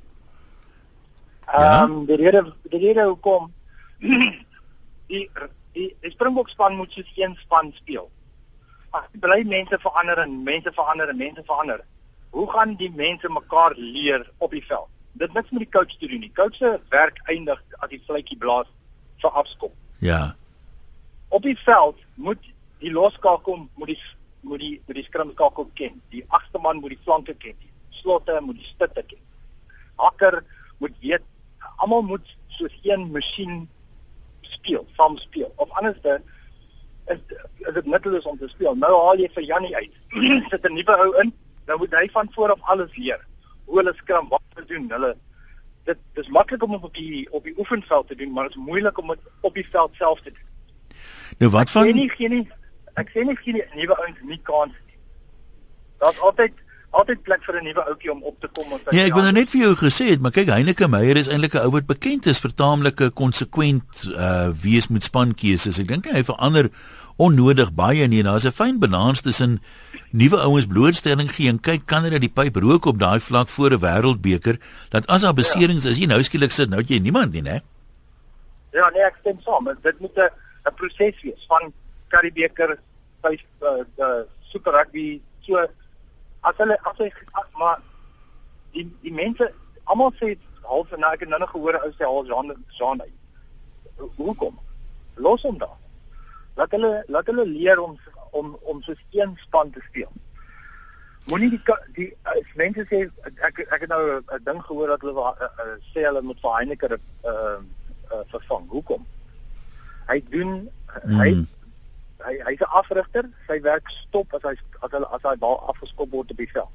Ehm Ja? um, die rede die rede hoekom die die, die Springbok span moet soos een span speel. As bly mense verander en mense verander en mense verander. Hoe gaan die mense mekaar leer op die veld? Dit niks met die coach te doen nie. Coach se werk eindig as die fluitjie blaas vir afskop. Ja. Op die veld moet die loskakel moet die moet die moet die skrimskakel ken. Die agste man moet die flanke ken. Die slotte moet die stutte ken. Hakker moet weet almal moet soos een masjien speel, saam speel. Of anderste is is dit nutteloos om te speel. Nou haal jy vir Jannie uit. Sit 'n nuwe ou in, nou moet hy van voor af alles leer. Hoe hulle skram, wat hulle doen, hulle dit dis maklik om op die op die oefenveld te doen, maar dit is moeilik om dit op die veld self te doen. Nou wat Ek van sê nie gee nie ek sê nie gee nie nuwe ouens nie kans. Daar's altyd altyd plek vir 'n nuwe ouetjie om op te kom ons Ja, ek wil nou net vir jou gesê het, maar kyk Heineke Meyer is eintlik 'n ou wat bekend is vir taamlike konsekwent uh wees met spankeuses. Ek dink nie hy verander onnodig baie nie. Daar's 'n fyn balans tussen nuwe ouens blootstelling gee en kyk kan hulle die pyp rook op daai vlak voor 'n wêreldbeker dat as daar beserings is, jy nou skielik sit nou het jy niemand nie, né? Ja, nee, ek stem saam. Dit moet 'n 'n proses wees van Karibeker, vyf uh, uh super rugby so as hulle as hy maar die die mense almal sê half en nou ek het nou nog gehoor ou sê half Jean Jean uit. Ho- Hoekom? Los hom daar. Laat hulle laat hulle leer om om om soos een span te speel. Moenie die die as mense sê ek ek het nou 'n- 'n ding gehoor dat hulle uh, uh, sê hulle moet vir Heineken uh, uh vervang. Hoekom? Hy doen Mm. hy hy's 'n afrigter, sy werk stop as hy as hulle as hy bal afgeskop word op die veld.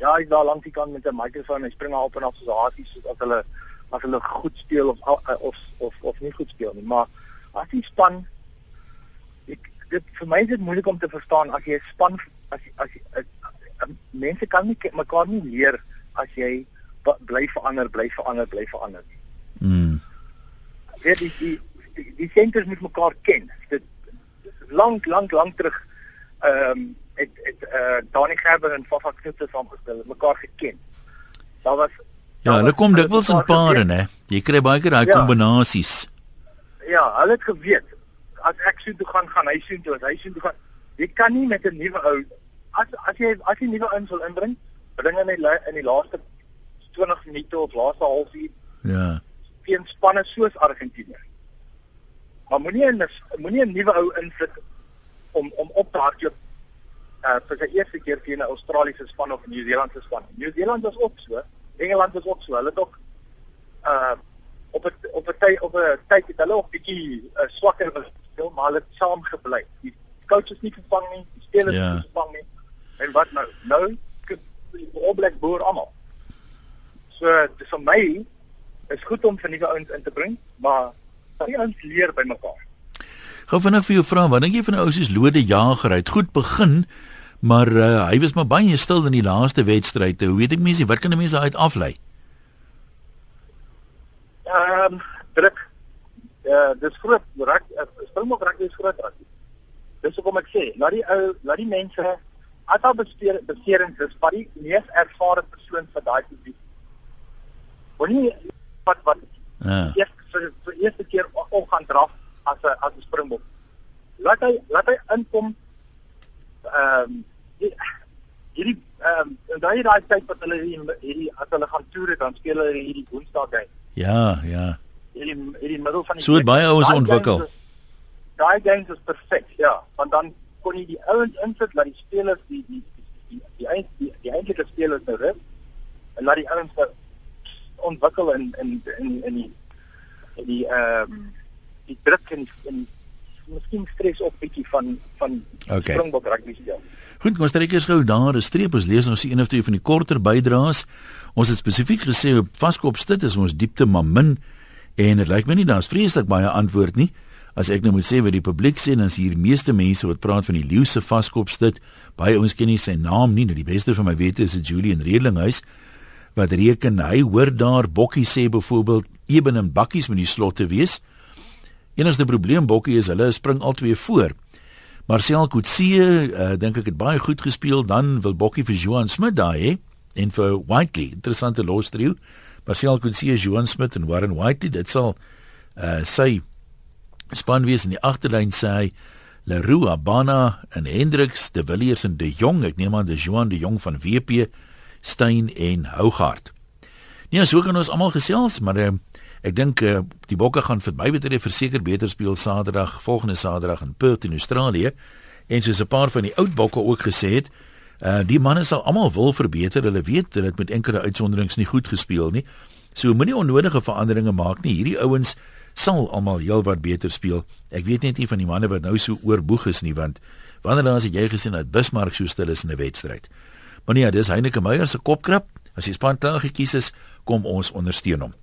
Ja, hy's daar langs die kant met 'n mikrofoon, hy spring op en af soos hasies soos as hulle as hulle goed speel of of of of nie goed speel nie, maar as die span ek dit vir my is dit moeilik om te verstaan as jy 'n span as as, as, as mense kan nie mekaar nie leer as jy bly verander, bly verander, bly verander. Mm. Weet die die die, die senters moet mekaar ken. Dit lank lank lank terug ehm um, het het eh uh, Dani Gerber en Fafa Knutse saamgestel, mekaar geken. Daar was Ja, hulle kom dikwels in pare, né? Jy kry baie keer daai Ja. kombinasies. Ja, hulle het geweet as ek so toe gaan gaan hy so toe hy so toe gaan. Jy kan nie met 'n nuwe ou as as jy as jy nuwe ouens wil inbring, bring in die in die laaste 20 minute of laaste halfuur Ja. teen spanne soos Argentinië. Maar moenie 'n moenie 'n nuwe ou insit om om op te hardloop uh vir sy eerste keer teen 'n Australiese span of 'n Nieu-Seelandse span. Nieu-Seeland was ook so. Engeland was ook so. Hulle het ook uh op 'n op 'n tyd op 'n tyd het hulle ook bietjie uh, swakker gespeel, maar hulle het saam gebly. Die coach is nie vervang nie, die spelers Ja. is nie vervang nie. En wat nou? Nou die All Black boer almal. So vir my is goed om vir nuwe ouens in te bring, maar die ouens leer by mekaar. Gou vinnig vir jou vra, wat dink jy van ou soos Lode Jager? Hy het goed begin, maar uh, hy was maar baie stil in die laaste wedstryde. Hoe weet ek mense, wat kan 'n mens daaruit aflei? Ehm um, druk. Uh, dis groot. Rak, uh, Springbok raak is groot raak. Dis hoekom ek sê, laat die ou, laat die mense as daar bestuur beserings is, wat die mees ervare persoon vir daai publiek. Wanneer wat wat Ja. eers vir vir eerste keer op gaan draf as 'n as 'n Springbok. Laat hy laat hy inkom ehm um, hierdie ehm um, en daai daai tyd wat hulle hierdie, as hulle gaan toere dan speel hulle hierdie Woensdag game Ja, ja. hierdie hierdie middel van die So het baie ouens ontwikkel. Daai games is perfek, ja, want dan kon jy die ouens insit laat die spelers die die die die eind die, die eintlike spelers nou rus en laat die ouens ontwikkel in in in in die die ehm um, die druk en en miskien stres op bietjie van van Okay. Springbok rugby speel. Goed, kom ons trek eers gou daar 'n streep. Ons lees nog se een of twee van die korter bydraes. Ons het spesifiek gesê op vaskopstit is ons diepte maar min en dit lyk my nie daar's vreeslik baie antwoord nie. As ek nou moet sê wat die publiek sê, dan is hier meeste mense wat praat van die leeu se vaskopstit. Baie ouens ken nie sy naam nie. Nou die beste van my wete is dit Julian Redlinghuis wat reken hy hoor daar Bokkie sê byvoorbeeld eben en bakkies met die slot te wees. Enigste probleem Bokkie is hulle spring albei voor. Marcel Coetzee uh, dink ek het baie goed gespeel dan wil Bokkie vir Johan Smit daai hè en vir Whiteley interessante los trio. Marcel Coetzee, Johan Smit en Warren Whiteley dit sal uh, sy span wees in die agterlyn sê Leroux, Abana en Hendricks, De Villiers en De Jong, ek neem aan De Joan De Jong van WP, Stein en Hougaard. Nee, so kan ons almal gesels, maar uh, ek dink uh, die Bokke gaan vir my betref verseker beter speel Saterdag, volgende Saterdag in Perth in Australië. En soos 'n paar van die oud Bokke ook gesê het, uh, die manne sal almal wil verbeter. Hulle weet hulle het met enkele uitsonderings nie goed gespeel nie. So moenie onnodige veranderinge maak nie. Hierdie ouens sal almal heelwat beter speel. Ek weet net nie van die manne wat nou so oorboeg is nie, want wanneer dan as jy gesien dat Bismarck so stil is in 'n wedstryd. Maar nee, dis Heineke Meyer se kopkrap. As die span klaar gekies is, kom ons ondersteun hom.